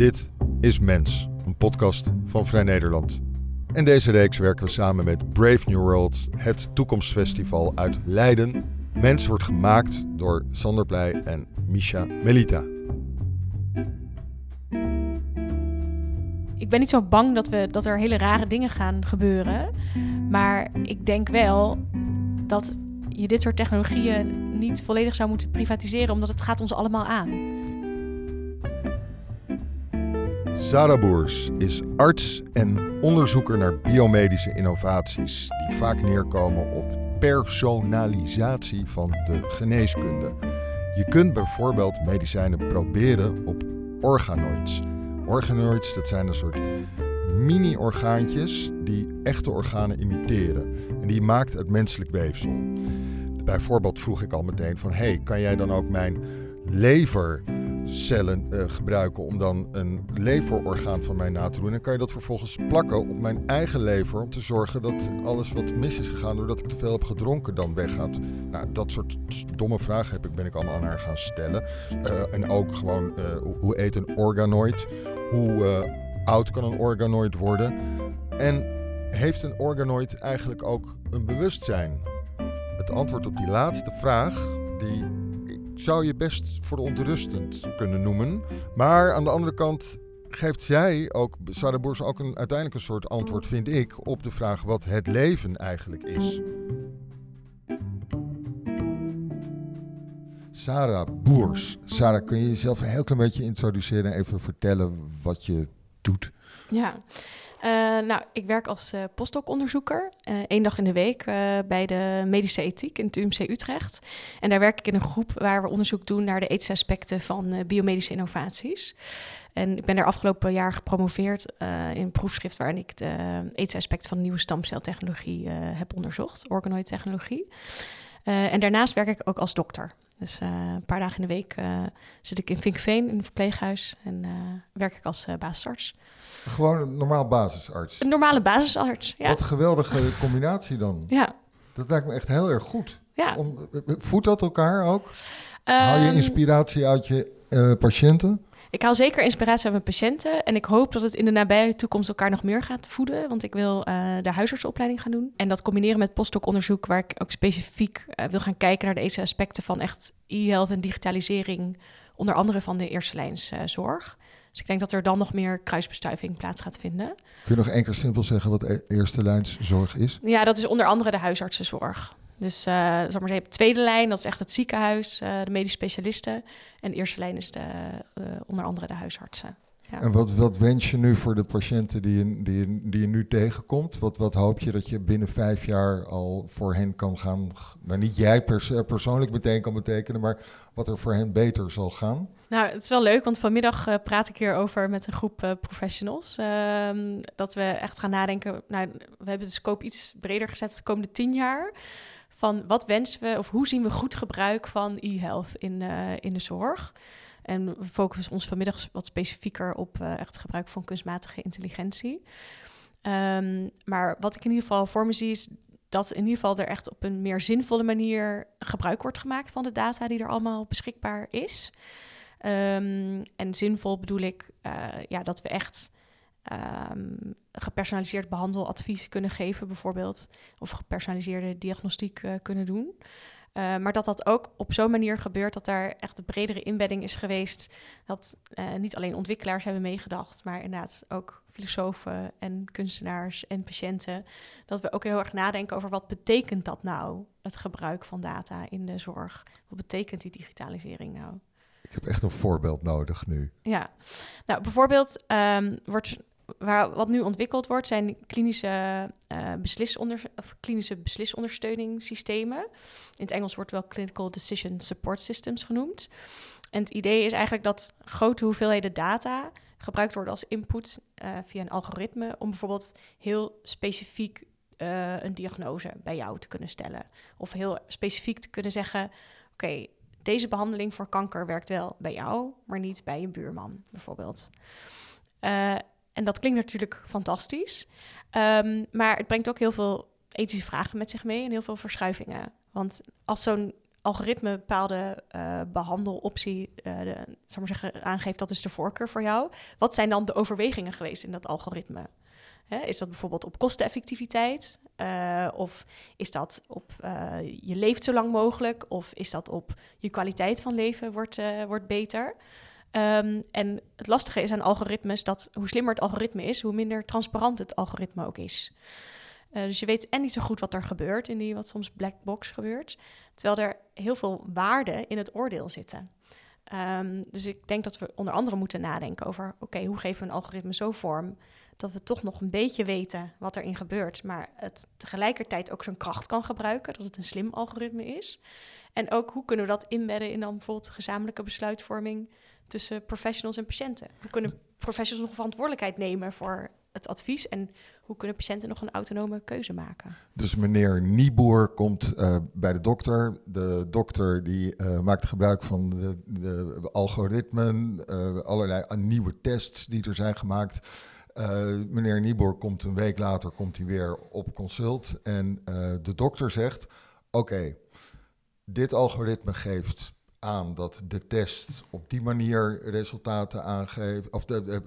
Dit is Mens, een podcast van Vrij Nederland. In deze reeks werken we samen met Brave New World, het toekomstfestival uit Leiden. Mens wordt gemaakt door Sander Pleij en Misha Melita. Ik ben niet zo bang dat, we, dat er hele rare dingen gaan gebeuren. Maar ik denk wel dat je dit soort technologieën niet volledig zou moeten privatiseren, omdat het gaat ons allemaal aan. Sarah Boers is arts en onderzoeker naar biomedische innovaties die vaak neerkomen op personalisatie van de geneeskunde. Je kunt bijvoorbeeld medicijnen proberen op organoids. Organoids, dat zijn een soort mini-orgaantjes die echte organen imiteren. En die maakt het menselijk weefsel. Bijvoorbeeld vroeg ik al meteen van, hey, kan jij dan ook mijn lever cellen uh, gebruiken om dan een leverorgaan van mij na te doen. En kan je dat vervolgens plakken op mijn eigen lever om te zorgen dat alles wat mis is gegaan doordat ik te veel heb gedronken dan weggaat. Nou, dat soort domme vragen heb ik, ben ik allemaal aan haar gaan stellen. Uh, en ook gewoon, uh, hoe eet een organoid? Hoe oud kan een organoid worden? En heeft een organoid eigenlijk ook een bewustzijn? Het antwoord op die laatste vraag, die zou je best verontrustend kunnen noemen. Maar aan de andere kant geeft zij ook, Sarah Boers, ook een, uiteindelijk een soort antwoord, vind ik, op de vraag wat het leven eigenlijk is. Sarah Boers. Sarah, kun je jezelf een heel klein beetje introduceren en even vertellen wat je doet? Ja, uh, nou, ik werk als uh, postdoc-onderzoeker, uh, één dag in de week bij de medische ethiek in het UMC Utrecht. En daar werk ik in een groep waar we onderzoek doen naar de ethische aspecten van biomedische innovaties. En ik ben daar afgelopen jaar gepromoveerd in een proefschrift waarin ik de ethische aspecten van nieuwe stamceltechnologie heb onderzocht, organoid-technologie. en daarnaast werk ik ook als dokter. Dus een paar dagen in de week zit ik in Vinkveen in een verpleeghuis en werk ik als basisarts. Gewoon een normaal basisarts. Een normale basisarts, ja. Wat een geweldige combinatie dan. Ja. Dat lijkt me echt heel erg goed. Ja. Om, voedt dat elkaar ook? haal je ehm, inspiratie uit je patiënten? Ik haal zeker inspiratie uit mijn patiënten. En ik hoop dat het in de nabije toekomst elkaar nog meer gaat voeden. Want ik wil uh, de huisartsopleiding gaan doen. En dat combineren met postdoc-onderzoek, waar ik ook specifiek uh, wil gaan kijken naar deze aspecten van echt e-health en digitalisering. Onder andere van de eerste lijns zorg. Dus ik denk dat er dan nog meer kruisbestuiving plaats gaat vinden. Kun je nog één keer simpel zeggen wat e eerste lijnszorg is? Ja, dat is onder andere de huisartsenzorg. Dus uh, zeg maar, je tweede lijn, dat is echt het ziekenhuis, uh, de medisch specialisten. En de eerste lijn is de, uh, onder andere de huisartsen. Ja. En wat, wat wens je nu voor de patiënten die je, die je, die je nu tegenkomt? Wat, wat hoop je dat je binnen vijf jaar al voor hen kan gaan? Nou, niet jij pers persoonlijk meteen kan betekenen, maar wat er voor hen beter zal gaan? Nou, het is wel leuk, want vanmiddag uh, praat ik hierover met een groep uh, professionals. Uh, dat we echt gaan nadenken. Nou, we hebben de scope iets breder gezet de komende tien jaar. Van wat wensen we of hoe zien we goed gebruik van e-health in, eh, in de zorg? En we focussen ons vanmiddag wat specifieker op echt gebruik van kunstmatige intelligentie. Um, maar wat ik in ieder geval voor me zie is dat in ieder geval er echt op een meer zinvolle manier gebruik wordt gemaakt van de data die er allemaal beschikbaar is. Um, en zinvol bedoel ik uh, ja, dat we echt um, gepersonaliseerd behandeladvies kunnen geven, bijvoorbeeld, of gepersonaliseerde diagnostiek uh, kunnen doen. Uh, maar dat dat ook op zo'n manier gebeurt dat daar echt een bredere inbedding is geweest. Dat uh, niet alleen ontwikkelaars hebben meegedacht, maar inderdaad ook filosofen en kunstenaars en patiënten. Dat we ook heel erg nadenken over wat betekent dat nou, het gebruik van data in de zorg? Wat betekent die digitalisering nou? Ik heb echt een voorbeeld nodig nu. Ja, nou bijvoorbeeld um, wordt waar, wat nu ontwikkeld wordt, zijn klinische, uh, beslisonder, of klinische beslisondersteuningssystemen. In het Engels wordt wel Clinical Decision Support Systems genoemd. En het idee is eigenlijk dat grote hoeveelheden data gebruikt worden als input uh, via een algoritme om bijvoorbeeld heel specifiek uh, een diagnose bij jou te kunnen stellen. Of heel specifiek te kunnen zeggen: oké, deze behandeling voor kanker werkt wel bij jou, maar niet bij je buurman, bijvoorbeeld. En dat klinkt natuurlijk fantastisch, um, maar het brengt ook heel veel ethische vragen met zich mee en heel veel verschuivingen. Want als zo'n algoritme bepaalde uh, behandeloptie uh, de, maar zeggen, aangeeft dat is de voorkeur voor jou. Wat zijn dan de overwegingen geweest in dat algoritme? Is dat bijvoorbeeld op kosteneffectiviteit? Uh, of is dat op je leeft zo lang mogelijk? Of is dat op je kwaliteit van leven wordt, wordt beter? Um, en het lastige is aan algoritmes dat hoe slimmer het algoritme is, hoe minder transparant het algoritme ook is. Uh, dus je weet en niet zo goed wat er gebeurt in die wat soms black box gebeurt, terwijl er heel veel waarden in het oordeel zitten. Um, dus ik denk dat we onder andere moeten nadenken over: oké, hoe geven we een algoritme zo vorm dat we toch nog een beetje weten wat erin gebeurt, maar het tegelijkertijd ook zijn kracht kan gebruiken, dat het een slim algoritme is. En ook hoe kunnen we dat inbedden in dan bijvoorbeeld gezamenlijke besluitvorming tussen professionals en patiënten? Hoe kunnen professionals nog verantwoordelijkheid nemen voor het advies en hoe kunnen patiënten nog een autonome keuze maken? Dus meneer Nieboer komt uh, bij de dokter. De dokter die uh, maakt gebruik van de, de algoritmen, uh, allerlei nieuwe tests die er zijn gemaakt. meneer Nieboer komt een week later komt hij weer op consult en de dokter zegt: Oké, dit algoritme geeft aan dat de test op die manier resultaten aangeeft of de,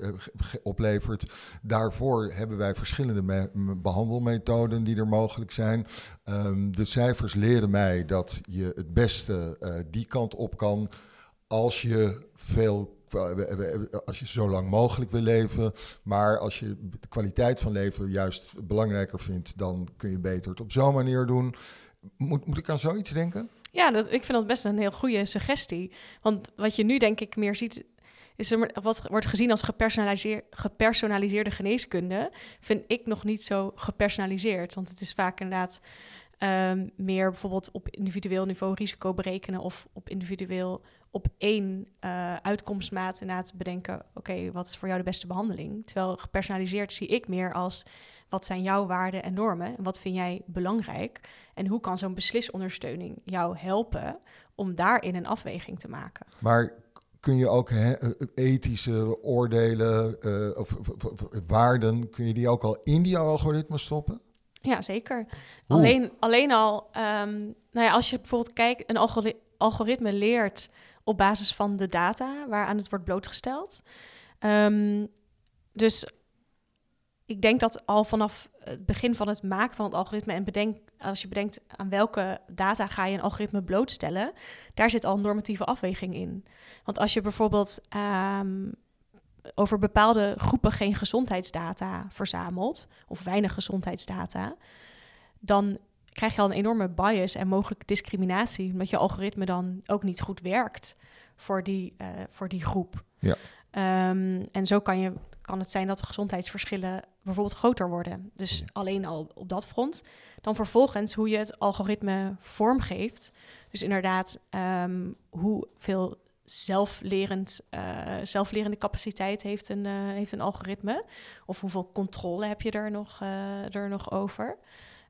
oplevert. Daarvoor hebben wij verschillende behandelmethoden die er mogelijk zijn. Um, de cijfers leren mij dat je het beste uh, die kant op kan als je veel als je zo lang mogelijk wil leven. Maar als je de kwaliteit van leven juist belangrijker vindt, dan kun je beter het op zo'n manier doen. Moet, moet ik aan zoiets denken? Ja, dat, ik vind dat best een heel goede suggestie. Want wat je nu denk ik meer ziet, is wat wordt gezien als gepersonaliseer, gepersonaliseerde geneeskunde, vind ik nog niet zo gepersonaliseerd. Want het is vaak inderdaad um, meer bijvoorbeeld op individueel niveau risico berekenen of op individueel op één uh, uitkomstmaat inderdaad bedenken, oké, wat is voor jou de beste behandeling? Terwijl gepersonaliseerd zie ik meer als wat zijn jouw waarden en normen? En wat vind jij belangrijk? En hoe kan zo'n beslisondersteuning jou helpen om daarin een afweging te maken? Maar kun je ook he, ethische oordelen uh, of, of, of, waarden, kun je die ook al in die algoritme stoppen? Ja, zeker. Alleen, alleen al, um, nou ja, als je bijvoorbeeld kijkt, een algoritme leert op basis van de data waaraan het wordt blootgesteld. Um, dus ik denk dat al vanaf het begin van het maken van het algoritme en bedenk, als je bedenkt aan welke data ga je een algoritme blootstellen, daar zit al een normatieve afweging in. Want als je bijvoorbeeld um, over bepaalde groepen geen gezondheidsdata verzamelt, of weinig gezondheidsdata, dan krijg je al een enorme bias en mogelijke discriminatie, omdat je algoritme dan ook niet goed werkt voor die, uh, voor die groep. Ja. Um, en zo kan, je, kan het zijn dat de gezondheidsverschillen bijvoorbeeld groter worden. Dus alleen al op dat front. Dan vervolgens hoe je het algoritme vormgeeft. Dus inderdaad, um, hoeveel zelflerend, uh, zelflerende capaciteit heeft een, uh, heeft een algoritme? Of hoeveel controle heb je er nog, uh, er nog over?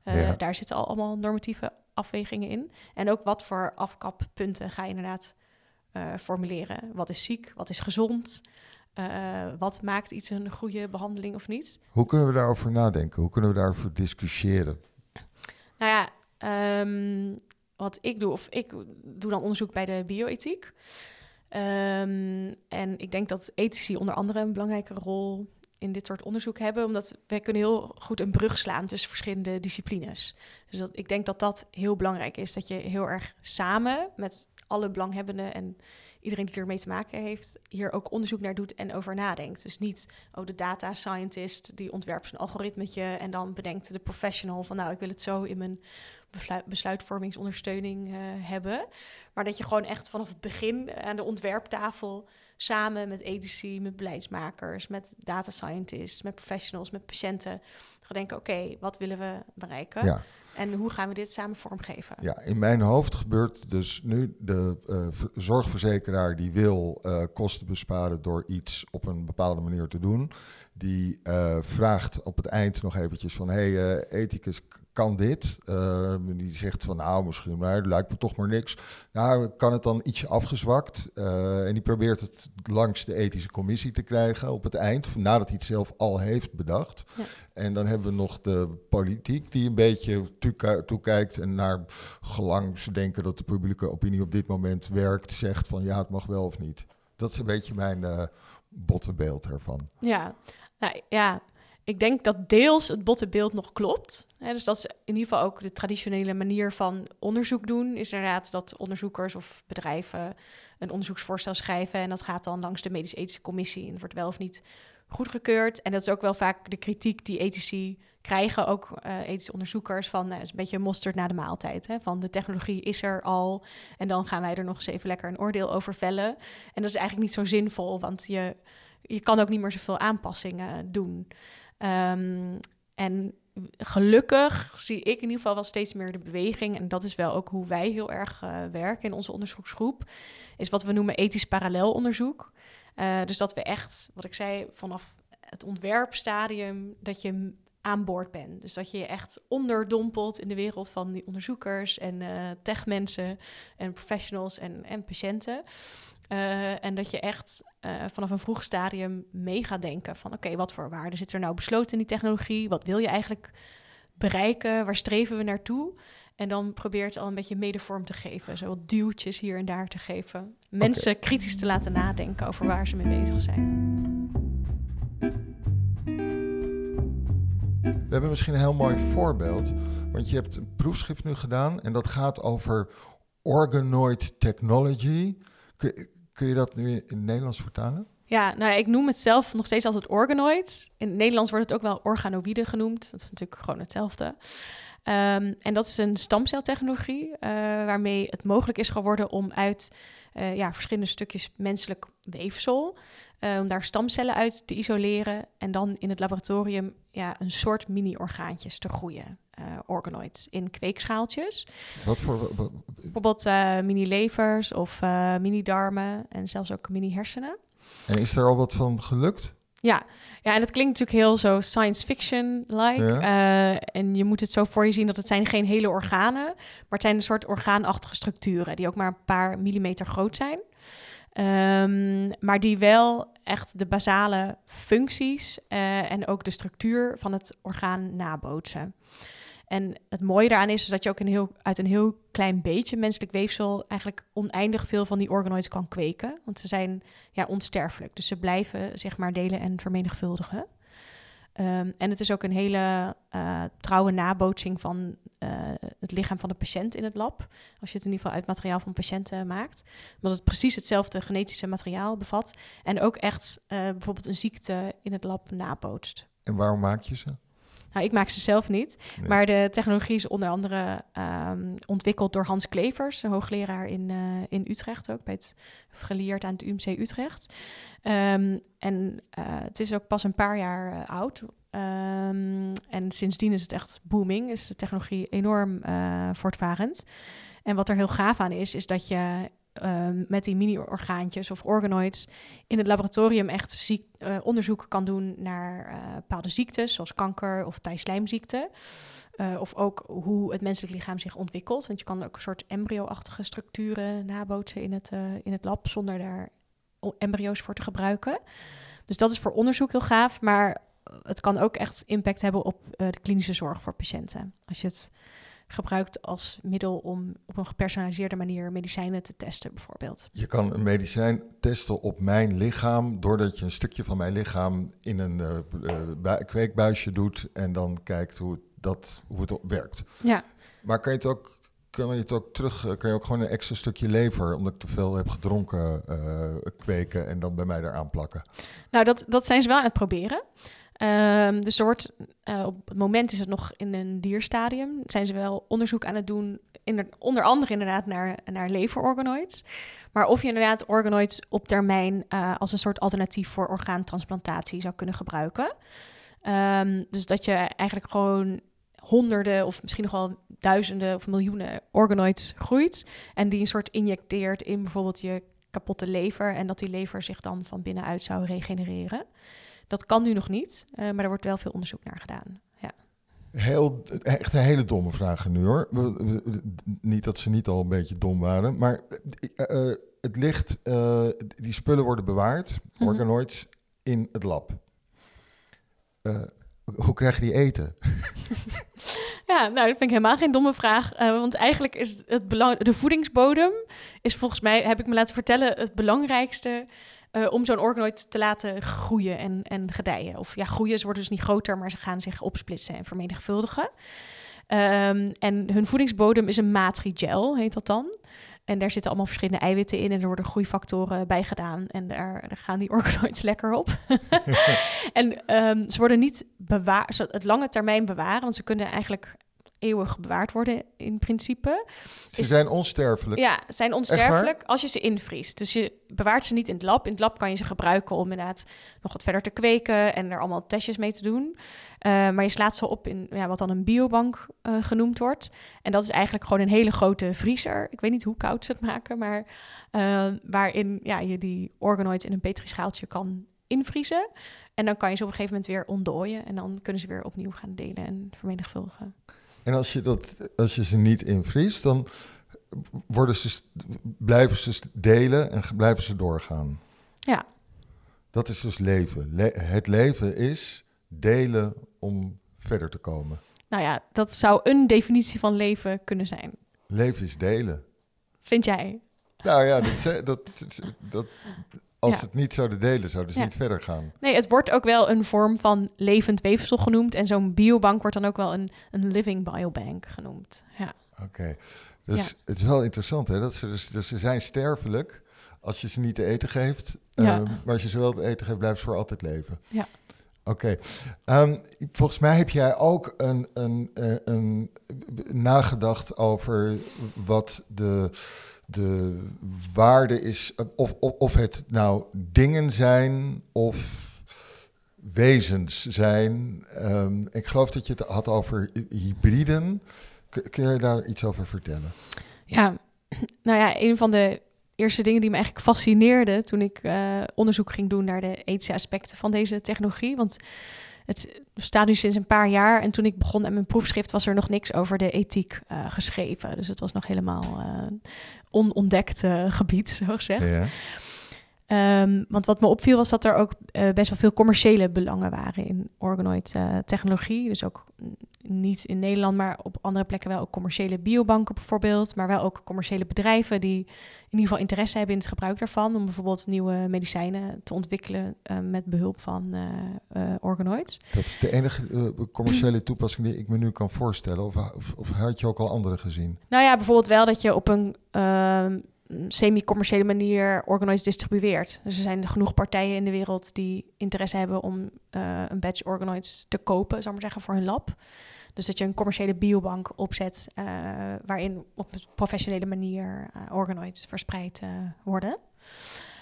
Ja. Daar zitten al allemaal normatieve afwegingen in. En ook wat voor afkappunten ga je inderdaad formuleren? Wat is ziek? Wat is gezond? Uh, wat maakt iets een goede behandeling of niet? Hoe kunnen we daarover nadenken? Hoe kunnen we daarover discussiëren? Nou ja, um, wat ik doe, of ik doe dan onderzoek bij de bioethiek. Um, en ik denk dat ethici onder andere een belangrijke rol in dit soort onderzoek hebben, omdat wij kunnen heel goed een brug slaan tussen verschillende disciplines. Dus dat, ik denk dat dat heel belangrijk is, dat je heel erg samen met alle belanghebbenden en iedereen die ermee te maken heeft, hier ook onderzoek naar doet en over nadenkt. Dus niet, oh, de data scientist die ontwerpt een algoritmetje en dan bedenkt de professional van, nou, ik wil het zo in mijn besluitvormingsondersteuning uh, hebben. Maar dat je gewoon echt vanaf het begin aan de ontwerptafel samen met ethici, met beleidsmakers, met data scientists, met professionals, met patiënten gaan denken, oké, wat willen we bereiken? Ja. En hoe gaan we dit samen vormgeven? Ja, in mijn hoofd gebeurt dus nu de uh, zorgverzekeraar die wil uh, kosten besparen door iets op een bepaalde manier te doen. Die uh, vraagt op het eind nog eventjes van, hey ethicus, kan dit? Uh, die zegt van nou, misschien maar, lijkt me toch maar niks. Nou, kan het dan ietsje afgezwakt? Uh, en die probeert het langs de ethische commissie te krijgen op het eind, nadat hij het zelf al heeft bedacht. Ja. En dan hebben we nog de politiek die een beetje toekijkt en naar gelang ze denken dat de publieke opinie op dit moment werkt, zegt van ja, het mag wel of niet. Dat is een beetje mijn uh, botte beeld ervan. Ja, nou, ja, ik denk dat deels het botte beeld nog klopt. dus dat is in ieder geval ook de traditionele manier van onderzoek doen. Is inderdaad dat onderzoekers of bedrijven een onderzoeksvoorstel schrijven. En dat gaat dan langs de medisch-ethische commissie. En het wordt wel of niet goedgekeurd. En dat is ook wel vaak de kritiek die ethici krijgen, ook uh, ethische onderzoekers, van uh, is een beetje mosterd na de maaltijd. Hè? Van de technologie is er al en dan gaan wij er nog eens even lekker een oordeel over vellen. En dat is eigenlijk niet zo zinvol, want je, je kan ook niet meer zoveel aanpassingen doen. Um, en gelukkig zie ik in ieder geval wel steeds meer de beweging. En dat is wel ook hoe wij heel erg uh, werken in onze onderzoeksgroep. Is wat we noemen ethisch parallelonderzoek. Uh, dus dat we echt, wat ik zei, vanaf het ontwerpstadium, dat je aan boord bent. Dus dat je je echt onderdompelt in de wereld van die onderzoekers en uh, techmensen en professionals en, en patiënten. Uh, en dat je echt uh, vanaf een vroeg stadium mee gaat denken van oké, wat voor waarde zit er nou besloten in die technologie? Wat wil je eigenlijk bereiken? Waar streven we naartoe? En dan probeert al een beetje medevorm te geven. Zo wat duwtjes hier en daar te geven. Mensen kritisch te laten nadenken over waar ze mee bezig zijn. We hebben misschien een heel mooi voorbeeld. Want je hebt een proefschrift nu gedaan en dat gaat over organoid technology. Kun, kun je dat nu in het Nederlands vertalen? Ja, nou ik noem het zelf nog steeds altijd organoid. In het Nederlands wordt het ook wel organoïde genoemd. Dat is natuurlijk gewoon hetzelfde. Um, en dat is een stamceltechnologie uh, waarmee het mogelijk is geworden om uit uh, ja, verschillende stukjes menselijk weefsel, uh, om daar stamcellen uit te isoleren en dan in het laboratorium ja, een soort mini-orgaantjes te groeien. organoids in kweekschaaltjes. Wat voor? Bijvoorbeeld mini-levers of mini-darmen en zelfs ook mini-hersenen. En is er al wat van gelukt? Ja. ja, en het klinkt natuurlijk heel zo science fiction-like. Eh, en je moet het zo voor je zien dat het zijn geen hele organen, maar het zijn een soort orgaanachtige structuren die ook maar een paar millimeter groot zijn. Um, maar die wel echt de basale functies uh, en ook de structuur van het orgaan nabootsen. En het mooie daaraan is, is dat je ook een heel, uit een heel klein beetje menselijk weefsel eigenlijk oneindig veel van die organoids kan kweken. Want ze zijn ja, onsterfelijk. Dus ze blijven zeg maar delen en vermenigvuldigen. Um, en het is ook een hele uh, trouwe nabootsing van uh, het lichaam van de patiënt in het lab. Als je het in ieder geval uit materiaal van patiënten maakt. Omdat het precies hetzelfde genetische materiaal bevat. En ook echt uh, bijvoorbeeld een ziekte in het lab nabootst. En waarom maak je ze? Nou, ik maak ze zelf niet. Maar de technologie is onder andere um, ontwikkeld door Hans Klevers, een hoogleraar in, uh, in Utrecht ook, bij het, geleerd aan het UMC Utrecht. Um, en uh, het is ook pas een paar jaar uh, oud. Um, en sindsdien is het echt booming, is de technologie enorm voortvarend. En wat er heel gaaf aan is, is dat je Ehm, met die mini-orgaantjes of organoids in het laboratorium echt ziek, uh, onderzoek kan doen naar uh, bepaalde ziektes, zoals kanker of tijslijmziekte. Uh, of ook hoe het menselijk lichaam zich ontwikkelt. Want je kan ook een soort embryo-achtige structuren nabootsen in het, in het lab zonder daar embryo's voor te gebruiken. Dus dat is voor onderzoek heel gaaf, maar het kan ook echt impact hebben op de klinische zorg voor patiënten. Als je het gebruikt als middel om op een gepersonaliseerde manier medicijnen te testen, bijvoorbeeld. Je kan een medicijn testen op mijn lichaam doordat je een stukje van mijn lichaam in een uh, kweekbuisje doet en dan kijkt hoe, dat, hoe het werkt. Ja. Maar kan je het ook kan je het ook terug, eh, kan je ook gewoon een extra stukje lever, omdat ik te veel heb gedronken, uh, kweken en dan bij mij eraan plakken? Nou, dat, dat zijn ze wel aan het proberen. Um, dus op het moment is het nog in een dierstadium. Zijn ze wel onderzoek aan het doen, in onder andere inderdaad naar, naar leverorganoids. Maar of je inderdaad organoids op termijn uh, als een soort alternatief voor orgaantransplantatie zou kunnen gebruiken. Um, dus dat je eigenlijk gewoon honderden of misschien nog wel duizenden of miljoenen organoids groeit. En die een soort injecteert in bijvoorbeeld je kapotte lever. En dat die lever zich dan van binnenuit zou regenereren. Dat kan nu nog niet, uh, maar er wordt wel veel onderzoek naar gedaan. Ja. Heel, echt een hele domme vragen nu hoor. Niet dat ze niet al een beetje dom waren, maar uh, het ligt, uh, die spullen worden bewaard, mm organoids, in het lab. Hoe krijg je die eten? ja, nou, dat vind ik helemaal geen domme vraag. Uh, want eigenlijk is het belang, de voedingsbodem is volgens mij, heb ik me laten vertellen, het belangrijkste uh, om zo'n organoid te laten groeien en, en gedijen. Of ja, groeien, ze worden dus niet groter, maar ze gaan zich opsplitsen en vermenigvuldigen. Um, en hun voedingsbodem is een matrigel, heet dat dan. En daar zitten allemaal verschillende eiwitten in en er worden groeifactoren bij gedaan. En daar, daar gaan die organoids lekker op. en um, ze worden niet bewaard, het lange termijn bewaren, want ze kunnen eigenlijk eeuwig bewaard worden in principe. Ze zijn onsterfelijk. Ja, zijn onsterfelijk als je ze invriest. Dus je bewaart ze niet in het lab. In het lab kan je ze gebruiken om inderdaad nog wat verder te kweken en er allemaal testjes mee te doen. Uh, maar je slaat ze op in ja, wat dan een biobank uh, genoemd wordt. En dat is eigenlijk gewoon een hele grote vriezer. Ik weet niet hoe koud ze het maken, maar uh, waarin ja, je die organoids in een petrischaaltje kan invriezen. En dan kan je ze op een gegeven moment weer ontdooien. En dan kunnen ze weer opnieuw gaan delen en vermenigvuldigen. En als je, dat, als je ze niet invriest, dan worden ze, blijven ze delen en blijven ze doorgaan. Ja. Dat is dus leven. het leven is delen om verder te komen. Nou ja, dat zou een definitie van leven kunnen zijn. Leven is delen. Vind jij? Nou ja, dat, dat, dat, als het niet zouden delen, zouden ze niet verder gaan. Nee, het wordt ook wel een vorm van levend weefsel genoemd. En zo'n biobank wordt dan ook wel een, een living biobank genoemd. Ja. Oké, dus het is wel interessant hè, dat ze, dus, dus ze zijn sterfelijk als je ze niet te eten geeft. Um, maar als je ze wel te eten geeft, blijven ze voor altijd leven. Ja. Oké. Ehm, volgens mij heb jij ook een, een, een, eh, een, nagedacht over wat de de waarde is, of, of, of het nou dingen zijn of wezens zijn. Um, ik geloof dat je het had over hybriden. Kun je daar iets over vertellen? Ja, nou ja, een van de eerste dingen die me eigenlijk fascineerde toen ik uh, onderzoek ging doen naar de ethische aspecten van deze technologie. Want het staat nu sinds een paar jaar. En toen ik begon met mijn proefschrift was er nog niks over de ethiek uh, geschreven. Dus het was nog helemaal uh, onontdekt uh, gebied, zo gezegd. Um, want wat me opviel was dat er ook best wel veel commerciële belangen waren in organoid technologie. Dus ook niet in Nederland, maar op andere plekken wel ook commerciële biobanken bijvoorbeeld. Maar wel ook commerciële bedrijven die in ieder geval interesse hebben in het gebruik daarvan. Om bijvoorbeeld nieuwe medicijnen te ontwikkelen uh, met behulp van organoids. Dat is de enige commerciële toepassing die ik me nu kan voorstellen. Of, of, of, had je ook al andere gezien? Nou ja, bijvoorbeeld wel dat je op een ehm, semi-commerciële manier organoids distribueert. Dus er zijn genoeg partijen in de wereld die interesse hebben om een batch organoids te kopen, zal maar zeggen, voor hun lab. Dus dat je een commerciële biobank opzet uh, waarin op een professionele manier uh, organoids verspreid worden.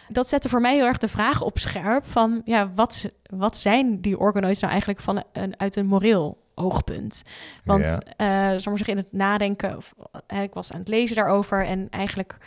Dat zette voor mij heel erg de vraag op scherp van ja, wat, wat zijn die organoids nou eigenlijk van een, uit een moreel oogpunt? Want ja. uh, maar zeggen, in het nadenken, of, ik was aan het lezen daarover en eigenlijk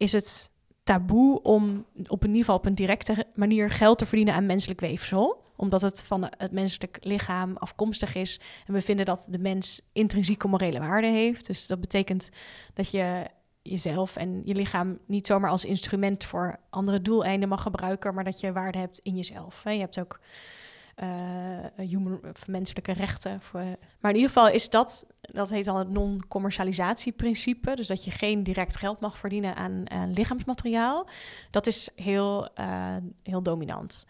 is het taboe om op in ieder geval op een directe manier geld te verdienen aan menselijk weefsel omdat het van het menselijk lichaam afkomstig is. En we vinden dat de mens intrinsieke morele waarde heeft. Dus dat betekent dat je jezelf en je lichaam niet zomaar als instrument voor andere doeleinden mag gebruiken, maar dat je waarde hebt in jezelf. Je hebt ook human, menselijke rechten. Voor, maar in ieder geval is dat, dat heet dan het non-commercialisatieprincipe. Dus dat je geen direct geld mag verdienen aan, lichaamsmateriaal. Dat is heel, uh, heel dominant.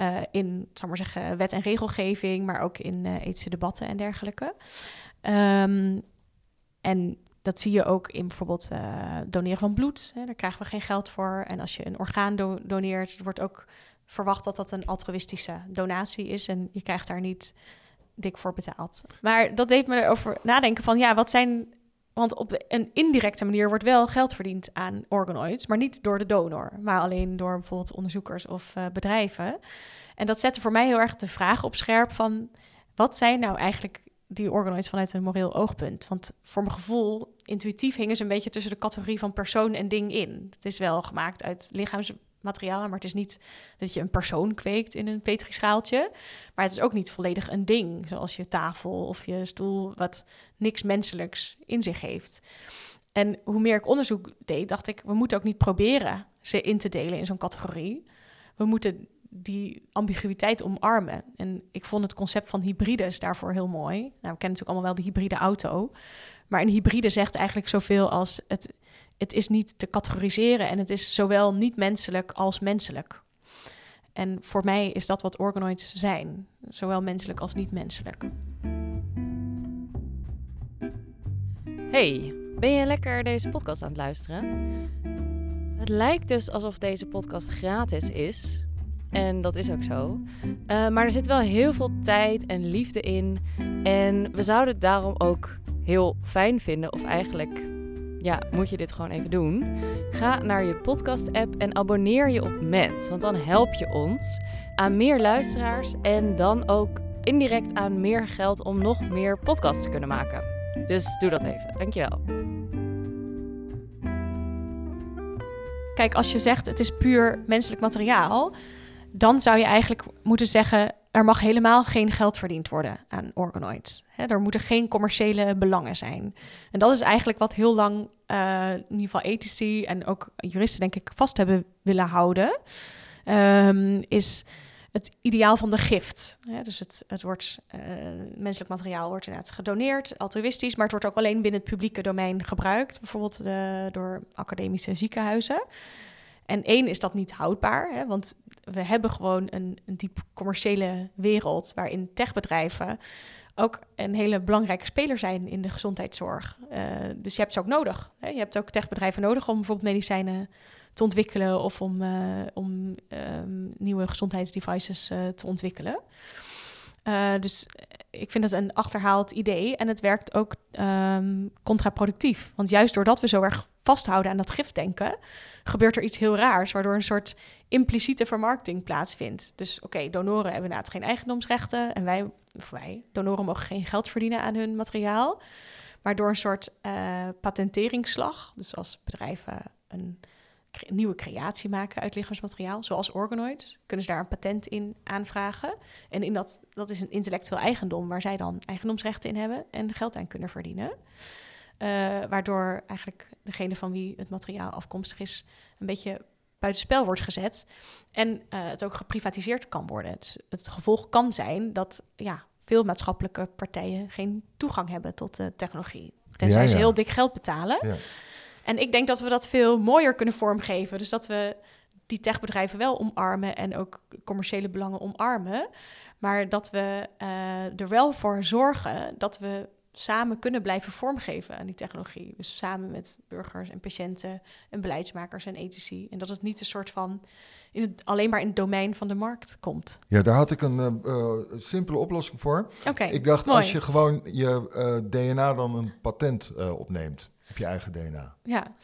Uh, in, zeggen, wet en regelgeving, maar ook in uh, ethische debatten en dergelijke. Um, en dat zie je ook in bijvoorbeeld doneren van bloed. Hè, daar krijgen we geen geld voor. En als je een orgaan do doneert, wordt ook verwacht dat dat een altruïstische donatie is. En je krijgt daar niet dik voor betaald. Maar dat deed me erover nadenken van, ja, wat zijn want op een indirecte manier wordt wel geld verdiend aan organoids, maar niet door de donor, maar alleen door bijvoorbeeld onderzoekers of uh, bedrijven. En dat zette voor mij heel erg de vraag op scherp van wat zijn nou eigenlijk die organoids vanuit een moreel oogpunt? Want voor mijn gevoel, intuïtief hingen ze een beetje tussen de categorie van persoon en ding in. Het is wel gemaakt uit lichaams materiaal, maar het is niet dat je een persoon kweekt in een petrischaaltje. Maar het is ook niet volledig een ding, zoals je tafel of je stoel, wat niks menselijks in zich heeft. En hoe meer ik onderzoek deed, dacht ik, we moeten ook niet proberen ze in te delen in zo'n categorie. We moeten die ambiguïteit omarmen. En ik vond het concept van hybrides daarvoor heel mooi. Nou, we kennen natuurlijk allemaal wel de hybride auto. Maar een hybride zegt eigenlijk zoveel als het, het is niet te categoriseren en het is zowel niet menselijk als menselijk. En voor mij is dat wat organoids zijn, zowel menselijk als niet menselijk. Hey, ben je lekker deze podcast aan het luisteren? Het lijkt dus alsof deze podcast gratis is. En dat is ook zo. Uh, maar er zit wel heel veel tijd en liefde in. En we zouden het daarom ook heel fijn vinden, of eigenlijk ja, moet je dit gewoon even doen. Ga naar je podcast-app en abonneer je op Ment. Want dan help je ons aan meer luisteraars en dan ook indirect aan meer geld om nog meer podcasts te kunnen maken. Dus doe dat even. Dankjewel. Kijk, als je zegt het is puur menselijk materiaal, dan zou je eigenlijk moeten zeggen er mag helemaal geen geld verdiend worden aan organoids. er moeten geen commerciële belangen zijn. En dat is eigenlijk wat heel lang, uh, in ieder geval ethici en ook juristen, denk ik, vast hebben willen houden. Um, is het ideaal van de gift. dus het, het wordt, uh, menselijk materiaal wordt inderdaad gedoneerd, altruïstisch, maar het wordt ook alleen binnen het publieke domein gebruikt, bijvoorbeeld de, door academische ziekenhuizen. En één is dat niet houdbaar, hè, want we hebben gewoon een, een diep commerciële wereld waarin techbedrijven ook een hele belangrijke speler zijn in de gezondheidszorg. Uh, dus je hebt ze ook nodig. Hè? Je hebt ook techbedrijven nodig om bijvoorbeeld medicijnen te ontwikkelen of om, uh, om um, nieuwe gezondheidsdevices uh, te ontwikkelen. dus ik vind dat een achterhaald idee en het werkt ook um, contraproductief. Want juist doordat we zo erg vasthouden aan dat gifdenken, gebeurt er iets heel raars, waardoor een soort impliciete vermarkting plaatsvindt. Dus oké, donoren hebben inderdaad geen eigendomsrechten en wij, of wij, donoren mogen geen geld verdienen aan hun materiaal. Maar door een soort uh, patenteringsslag, dus als bedrijven een nieuwe creatie maken uit lichaamsmateriaal, zoals organoids, kunnen ze daar een patent in aanvragen. En in dat, dat is een intellectueel eigendom waar zij dan eigendomsrechten in hebben en geld aan kunnen verdienen. Uh, waardoor eigenlijk degene van wie het materiaal afkomstig is, een beetje buitenspel wordt gezet. En uh, het ook geprivatiseerd kan worden. Dus het gevolg kan zijn dat ja, veel maatschappelijke partijen geen toegang hebben tot de technologie. Tenzij ja, ja. ze heel dik geld betalen. Ja. En ik denk dat we dat veel mooier kunnen vormgeven. Dus dat we die techbedrijven wel omarmen en ook commerciële belangen omarmen. Maar dat we uh, er wel voor zorgen dat we samen kunnen blijven vormgeven aan die technologie. Dus samen met burgers en patiënten en beleidsmakers en ethici. En dat het niet een soort van in het, alleen maar in het domein van de markt komt. Ja, daar had ik een uh, simpele oplossing voor. Okay, ik dacht, mooi. als je gewoon je uh, DNA dan een patent opneemt op je eigen DNA. Ja,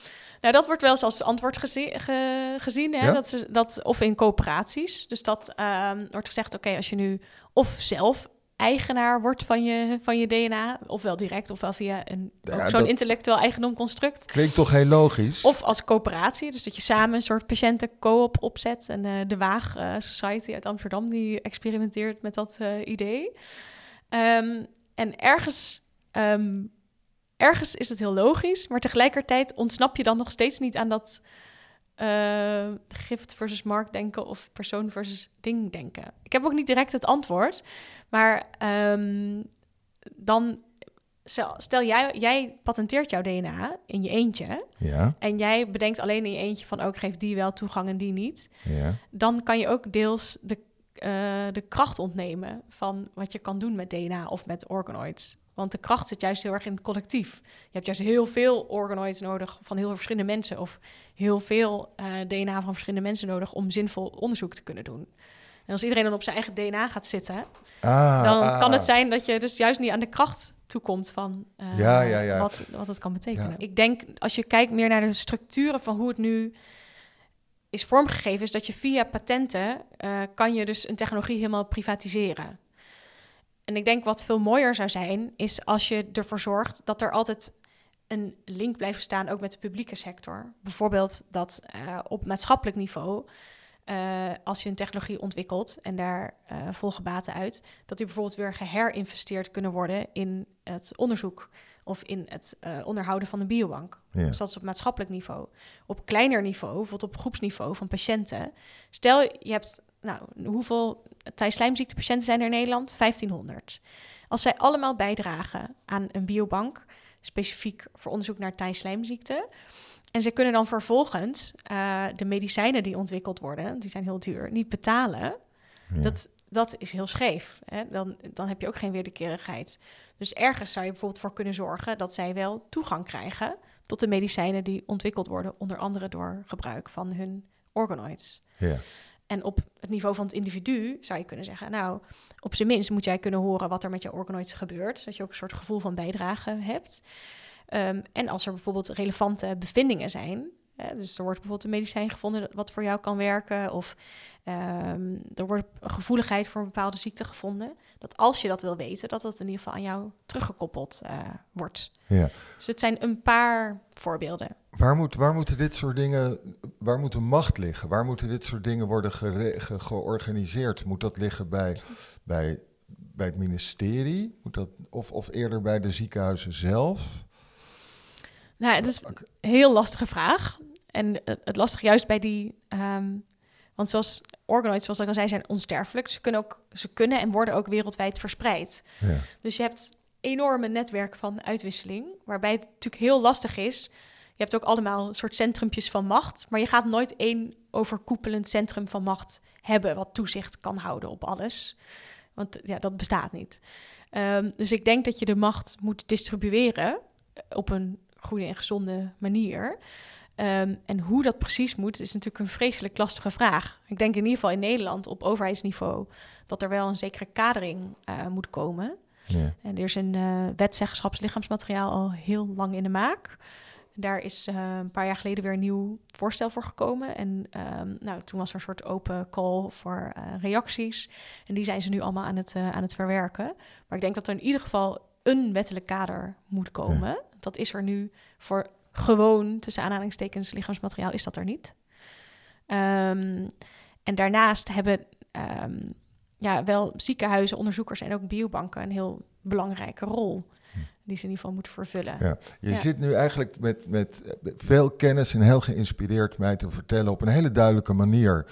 nou dat wordt wel eens als antwoord gezien, ge, gezien hè? Ja? Dat, is, dat, of in coöperaties. Dus dat ehm, wordt gezegd, oké, als je nu of zelf eigenaar wordt van je, van je DNA. Ofwel direct, ofwel via een, ja, zo'n intellectueel eigendomconstruct. Klinkt toch heel logisch? Of als coöperatie, dus dat je samen een soort patiënten-coop opzet. En uh, de Waag uh, Society uit Amsterdam, die experimenteert met dat uh, idee. Um, en ergens, um, ergens is het heel logisch, maar tegelijkertijd ontsnap je dan nog steeds niet aan dat uh, gift versus markt denken of persoon versus ding denken? Ik heb ook niet direct het antwoord, maar um, dan stel jij, jij patenteert jouw DNA in je eentje ja. en jij bedenkt alleen in je eentje van ook oh, geef die wel toegang en die niet, ja. dan kan je ook deels de, uh, de kracht ontnemen van wat je kan doen met DNA of met organoids. Want de kracht zit juist heel erg in het collectief. Je hebt juist heel veel organoids nodig van heel veel verschillende mensen. Of heel veel uh, DNA van verschillende mensen nodig om zinvol onderzoek te kunnen doen. En als iedereen dan op zijn eigen DNA gaat zitten, ah, dan ah, kan het zijn dat je dus juist niet aan de kracht toekomt van uh, ja, ja, ja. Wat, wat het kan betekenen. Ik denk, als je kijkt meer naar de structuren van hoe het nu is vormgegeven, is dat je via patenten uh, kan je dus een technologie helemaal privatiseren. En ik denk wat veel mooier zou zijn, is als je ervoor zorgt dat er altijd een link blijven staan ook met de publieke sector. Bijvoorbeeld dat uh, op maatschappelijk niveau, uh, als je een technologie ontwikkelt en daar uh, volgen baten uit, dat die bijvoorbeeld weer geherinvesteerd kunnen worden in het onderzoek of in het onderhouden van een biobank. Ja. Dus dat is op maatschappelijk niveau. Op kleiner niveau, bijvoorbeeld op groepsniveau van patiënten. Stel, je hebt, nou, hoeveel Thijs-slijmziektepatiënten zijn er in Nederland? 1500. Als zij allemaal bijdragen aan een biobank, specifiek voor onderzoek naar Thijs-slijmziekte. En ze kunnen dan vervolgens uh, de medicijnen die ontwikkeld worden, die zijn heel duur, niet betalen. Dat, dat is heel scheef. Hè? Dan, dan heb je ook geen wederkerigheid. Dus ergens zou je bijvoorbeeld voor kunnen zorgen dat zij wel toegang krijgen tot de medicijnen die ontwikkeld worden, onder andere door gebruik van hun organoids. Ja. En op het niveau van het individu zou je kunnen zeggen, nou, op zijn minst moet jij kunnen horen wat er met je organoids gebeurt, zodat je ook een soort gevoel van bijdrage hebt. Ehm, en als er bijvoorbeeld relevante bevindingen zijn, hè, dus er wordt bijvoorbeeld een medicijn gevonden wat voor jou kan werken, of um, er wordt een gevoeligheid voor een bepaalde ziekte gevonden, dat als je dat wil weten, dat dat in ieder geval aan jou teruggekoppeld uh, wordt. Ja. Dus het zijn een paar voorbeelden. Waar, moet, waar moeten dit soort dingen, waar moet de macht liggen? Waar moeten dit soort dingen worden ge georganiseerd? Moet dat liggen bij, bij, bij het ministerie? Moet dat, of, of eerder bij de ziekenhuizen zelf? Nou, dat is een heel lastige vraag. En het lastige juist bij die... Um, want zoals organoids, zoals ik al zei, zijn onsterfelijk. Ze kunnen, ook, ze kunnen en worden ook wereldwijd verspreid. Ja. Dus je hebt enorme netwerken van uitwisseling, waarbij het natuurlijk heel lastig is je hebt ook allemaal een soort centrumpjes van macht, maar je gaat nooit één overkoepelend centrum van macht hebben wat toezicht kan houden op alles. Want ja, dat bestaat niet. Um, dus ik denk dat je de macht moet distribueren op een goede en gezonde manier. Um, en hoe dat precies moet, is natuurlijk een vreselijk lastige vraag. Ik denk in ieder geval in Nederland op overheidsniveau dat er wel een zekere kadering uh, moet komen. Ja. En er is een uh, wetzeggenschaps al heel lang in de maak. Daar is uh, een paar jaar geleden weer een nieuw voorstel voor gekomen. En um, nou, toen was er een soort open call voor uh, reacties. En die zijn ze nu allemaal aan het, uh, aan het verwerken. Maar ik denk dat er in ieder geval een wettelijk kader moet komen. Ja. Dat is er nu voor gewoon, tussen aanhalingstekens, lichaamsmateriaal, is dat er niet. Um, en daarnaast hebben um, ja, wel ziekenhuizen, onderzoekers en ook biobanken een heel belangrijke rol die ze in ieder geval moeten vervullen. Ja. Je zit nu eigenlijk met, met veel kennis en heel geïnspireerd mij te vertellen op een hele duidelijke manier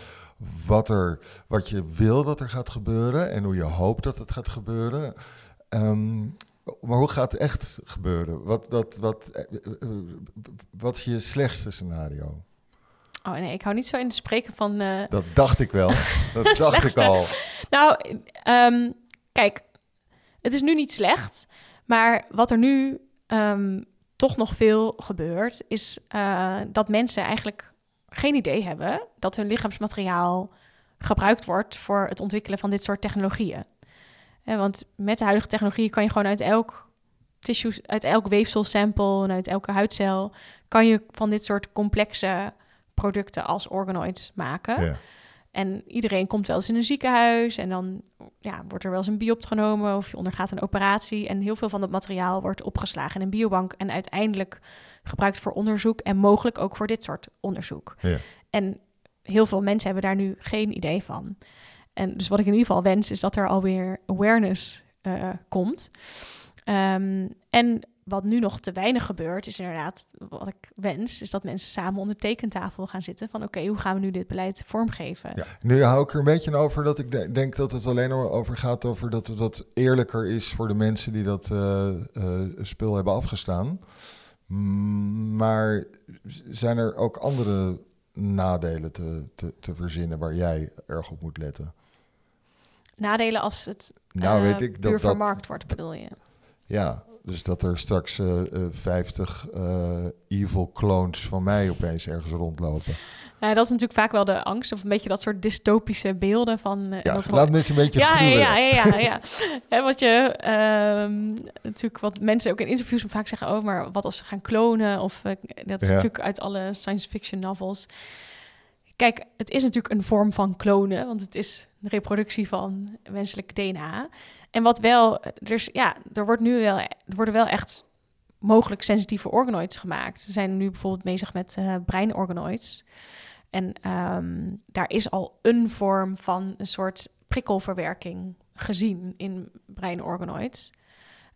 wat, er, wat je wil dat er gaat gebeuren en hoe je hoopt dat het gaat gebeuren. Um, maar hoe gaat het echt gebeuren? Wat, wat, wat, eh, eh, wat is je slechtste scenario? Oh nee, ik hou niet zo in de spreken van. Uh... Dat dacht ik wel. Dat dacht ik al. Nou, um, kijk, het is nu niet slecht. Maar wat er nu um, toch nog veel gebeurt, is uh, dat mensen eigenlijk geen idee hebben dat hun lichaamsmateriaal gebruikt wordt voor het ontwikkelen van dit soort technologieën. Want met de huidige technologie kan je gewoon uit elk tissue, uit elk weefselsample en uit elke huidcel, kan je van dit soort complexe producten als organoids maken. Ja. En iedereen komt wel eens in een ziekenhuis en dan ja, wordt er wel eens een biopt genomen of je ondergaat een operatie. En heel veel van dat materiaal wordt opgeslagen in een biobank en uiteindelijk gebruikt voor onderzoek en mogelijk ook voor dit soort onderzoek. Ja. En heel veel mensen hebben daar nu geen idee van. En dus wat ik in ieder geval wens is dat er alweer awareness uh, komt. Um, en wat nu nog te weinig gebeurt, is inderdaad wat ik wens, is dat mensen samen om de tekentafel gaan zitten van oké, hoe gaan we nu dit beleid vormgeven? Nu hou ik er een beetje over dat ik denk dat het alleen over gaat over dat het wat eerlijker is voor de mensen die dat uh, spul hebben afgestaan. Maar zijn er ook andere nadelen te, te verzinnen waar jij erg op moet letten? Nadelen als het nou, uh, weet ik, dat, vermarkt wordt, bedoel je? Ja, dus dat er straks uh, uh, 50 uh, evil clones van mij opeens ergens rondlopen. Dat is natuurlijk vaak wel de angst, of een beetje dat soort dystopische beelden van. Uh, ja, dat laat mensen een beetje ja, ja, ja, ja, ja, wat je uh, natuurlijk, wat mensen ook in interviews vaak zeggen: oh, maar wat als ze gaan klonen? Of dat is ja. natuurlijk uit alle science fiction novels. Kijk, het is natuurlijk een vorm van klonen, want het is reproductie van menselijk DNA. En wat wel, dus ja, er wordt nu wel, er worden wel echt mogelijk sensitieve organoids gemaakt. Ze zijn nu bijvoorbeeld bezig met uh, breinorganoids. En ehm, daar is al een vorm van een soort prikkelverwerking gezien in breinorganoids.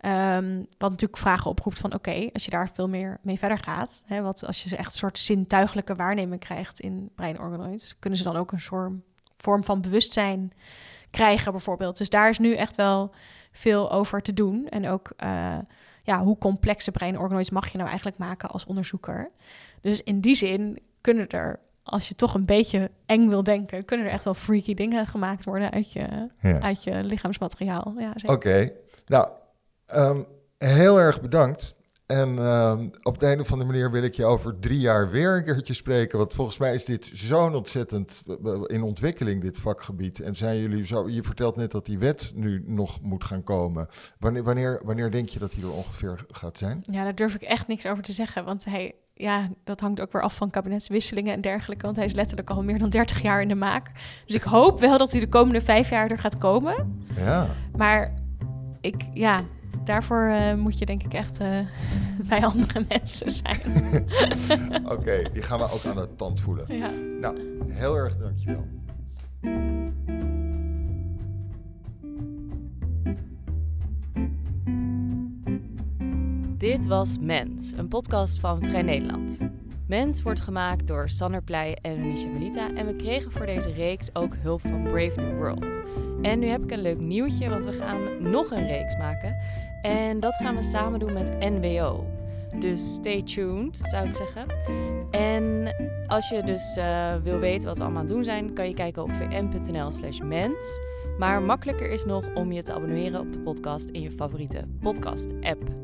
Um, wat natuurlijk vragen oproept van oké, als je daar veel meer mee verder gaat, hè, wat als je echt een soort zintuigelijke waarneming krijgt in breinorganoids, kunnen ze dan ook een soort vorm van bewustzijn krijgen bijvoorbeeld. Dus daar is nu echt wel veel over te doen. En ook uh, ja, hoe complexe breinorganoids mag je nou eigenlijk maken als onderzoeker. Dus in die zin kunnen er als je toch een beetje eng wil denken, kunnen er echt wel freaky dingen gemaakt worden uit je, uit je lichaamsmateriaal. Ja, Oké, nou, ehm, heel erg bedankt. En ehm, op de een of andere manier wil ik je over drie jaar weer een keertje spreken. Want volgens mij is dit zo'n ontzettend in ontwikkeling, dit vakgebied. En zijn jullie zo. Je vertelt net dat die wet nu nog moet gaan komen. Wanneer, wanneer, wanneer denk je dat die er ongeveer gaat zijn? Ja, daar durf ik echt niks over te zeggen. Want hij, ja, dat hangt ook weer af van kabinetswisselingen en dergelijke. Want hij is letterlijk al meer dan 30 jaar in de maak. Dus ik hoop wel dat hij de komende vijf jaar er gaat komen. Ja. Maar ik, ja, daarvoor uh, moet je denk ik echt uh, bij andere mensen zijn. Oké, die gaan we ook aan de tand voelen. Ja. Nou, heel erg dankjewel. Dit was Mens, een podcast van Vrij Nederland. Mens wordt gemaakt door Sanner Pleij en Misha Melita en we kregen voor deze reeks ook hulp van Brave New World. En nu heb ik een leuk nieuwtje, want we gaan nog een reeks maken. En dat gaan we samen doen met NWO. Dus stay tuned, zou ik zeggen. En als je dus uh, wil weten wat we allemaal aan het doen zijn, kan je kijken op vm.nl slash mens. Maar makkelijker is nog om je te abonneren op de podcast in je favoriete podcast-app.